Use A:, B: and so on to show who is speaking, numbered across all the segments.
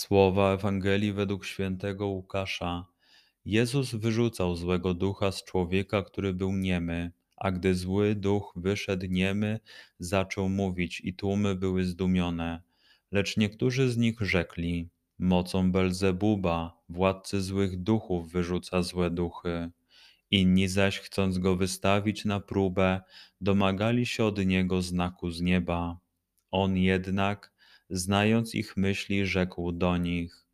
A: Słowa Ewangelii według świętego Łukasza. Jezus wyrzucał złego ducha z człowieka, który był niemy a gdy zły duch wyszedł niemy, zaczął mówić i tłumy były zdumione. Lecz niektórzy z nich rzekli, mocą Belzebuba, władcy złych duchów wyrzuca złe duchy. Inni zaś, chcąc go wystawić na próbę, domagali się od niego znaku z nieba. On jednak, znając ich myśli, rzekł do nich: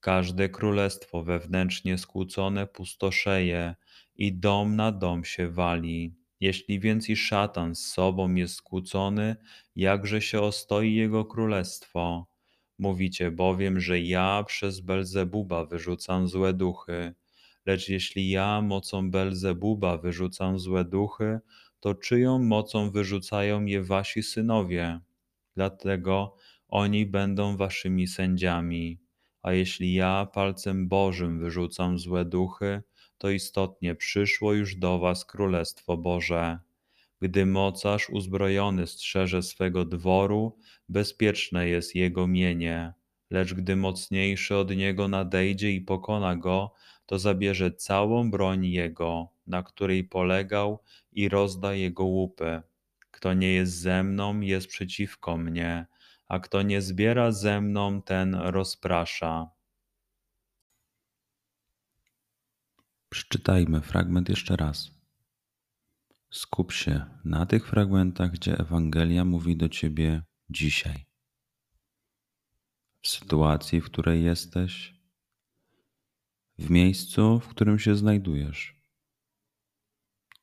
A: Każde królestwo wewnętrznie skłócone pustoszeje i dom na dom się wali. Jeśli więc i szatan z sobą jest skłócony, jakże się ostoi jego królestwo? Mówicie bowiem, że ja przez Belzebuba wyrzucam złe duchy. Lecz jeśli ja mocą Belzebuba wyrzucam złe duchy, to czyją mocą wyrzucają je wasi synowie? Dlatego oni będą waszymi sędziami. A jeśli ja palcem Bożym wyrzucam złe duchy, to istotnie przyszło już do was Królestwo Boże. Gdy mocarz uzbrojony strzeże swego dworu, bezpieczne jest jego mienie, lecz gdy mocniejszy od niego nadejdzie i pokona go, to zabierze całą broń jego, na której polegał, i rozda jego łupy. Kto nie jest ze mną, jest przeciwko mnie, a kto nie zbiera ze mną, ten rozprasza.
B: Przeczytajmy fragment jeszcze raz. Skup się na tych fragmentach, gdzie Ewangelia mówi do ciebie dzisiaj. W sytuacji, w której jesteś, w miejscu, w którym się znajdujesz,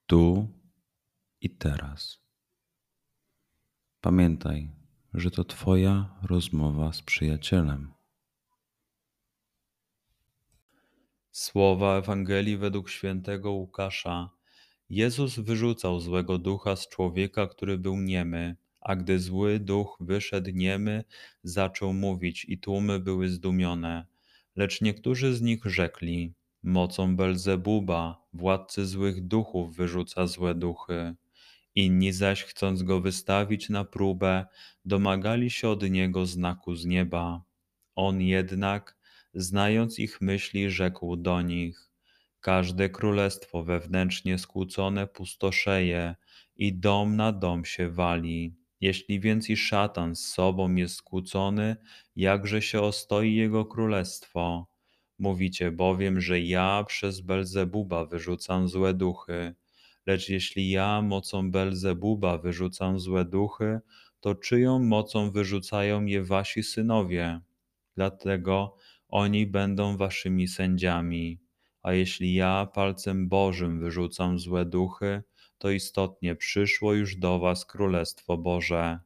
B: tu i teraz. Pamiętaj, że to Twoja rozmowa z przyjacielem.
A: Słowa Ewangelii według świętego Łukasza. Jezus wyrzucał złego ducha z człowieka, który był niemy, a gdy zły duch wyszedł niemy, zaczął mówić i tłumy były zdumione. Lecz niektórzy z nich rzekli, mocą Belzebuba, władcy złych duchów wyrzuca złe duchy. Inni zaś, chcąc go wystawić na próbę, domagali się od niego znaku z nieba. On jednak, znając ich myśli, rzekł do nich: Każde królestwo wewnętrznie skłócone pustoszeje i dom na dom się wali. Jeśli więc i szatan z sobą jest skłócony, jakże się ostoi jego królestwo? Mówicie bowiem, że ja przez Belzebuba wyrzucam złe duchy. Lecz jeśli ja mocą Belzebuba wyrzucam złe duchy, to czyją mocą wyrzucają je wasi synowie? Dlatego oni będą waszymi sędziami. A jeśli ja palcem Bożym wyrzucam złe duchy, to istotnie przyszło już do was Królestwo Boże.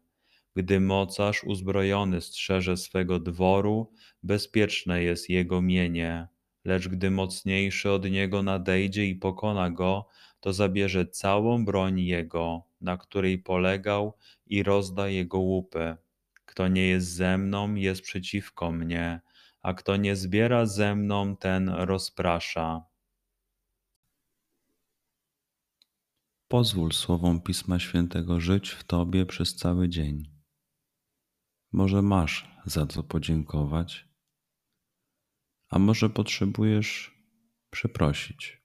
A: Gdy mocarz uzbrojony strzeże swego dworu, bezpieczne jest jego mienie, lecz gdy mocniejszy od niego nadejdzie i pokona go, to zabierze całą broń jego, na której polegał, i rozda jego łupy. Kto nie jest ze mną, jest przeciwko mnie a kto nie zbiera ze mną, ten rozprasza.
B: Pozwól słowom Pisma Świętego żyć w Tobie przez cały dzień. Może masz za co podziękować, a może potrzebujesz przeprosić.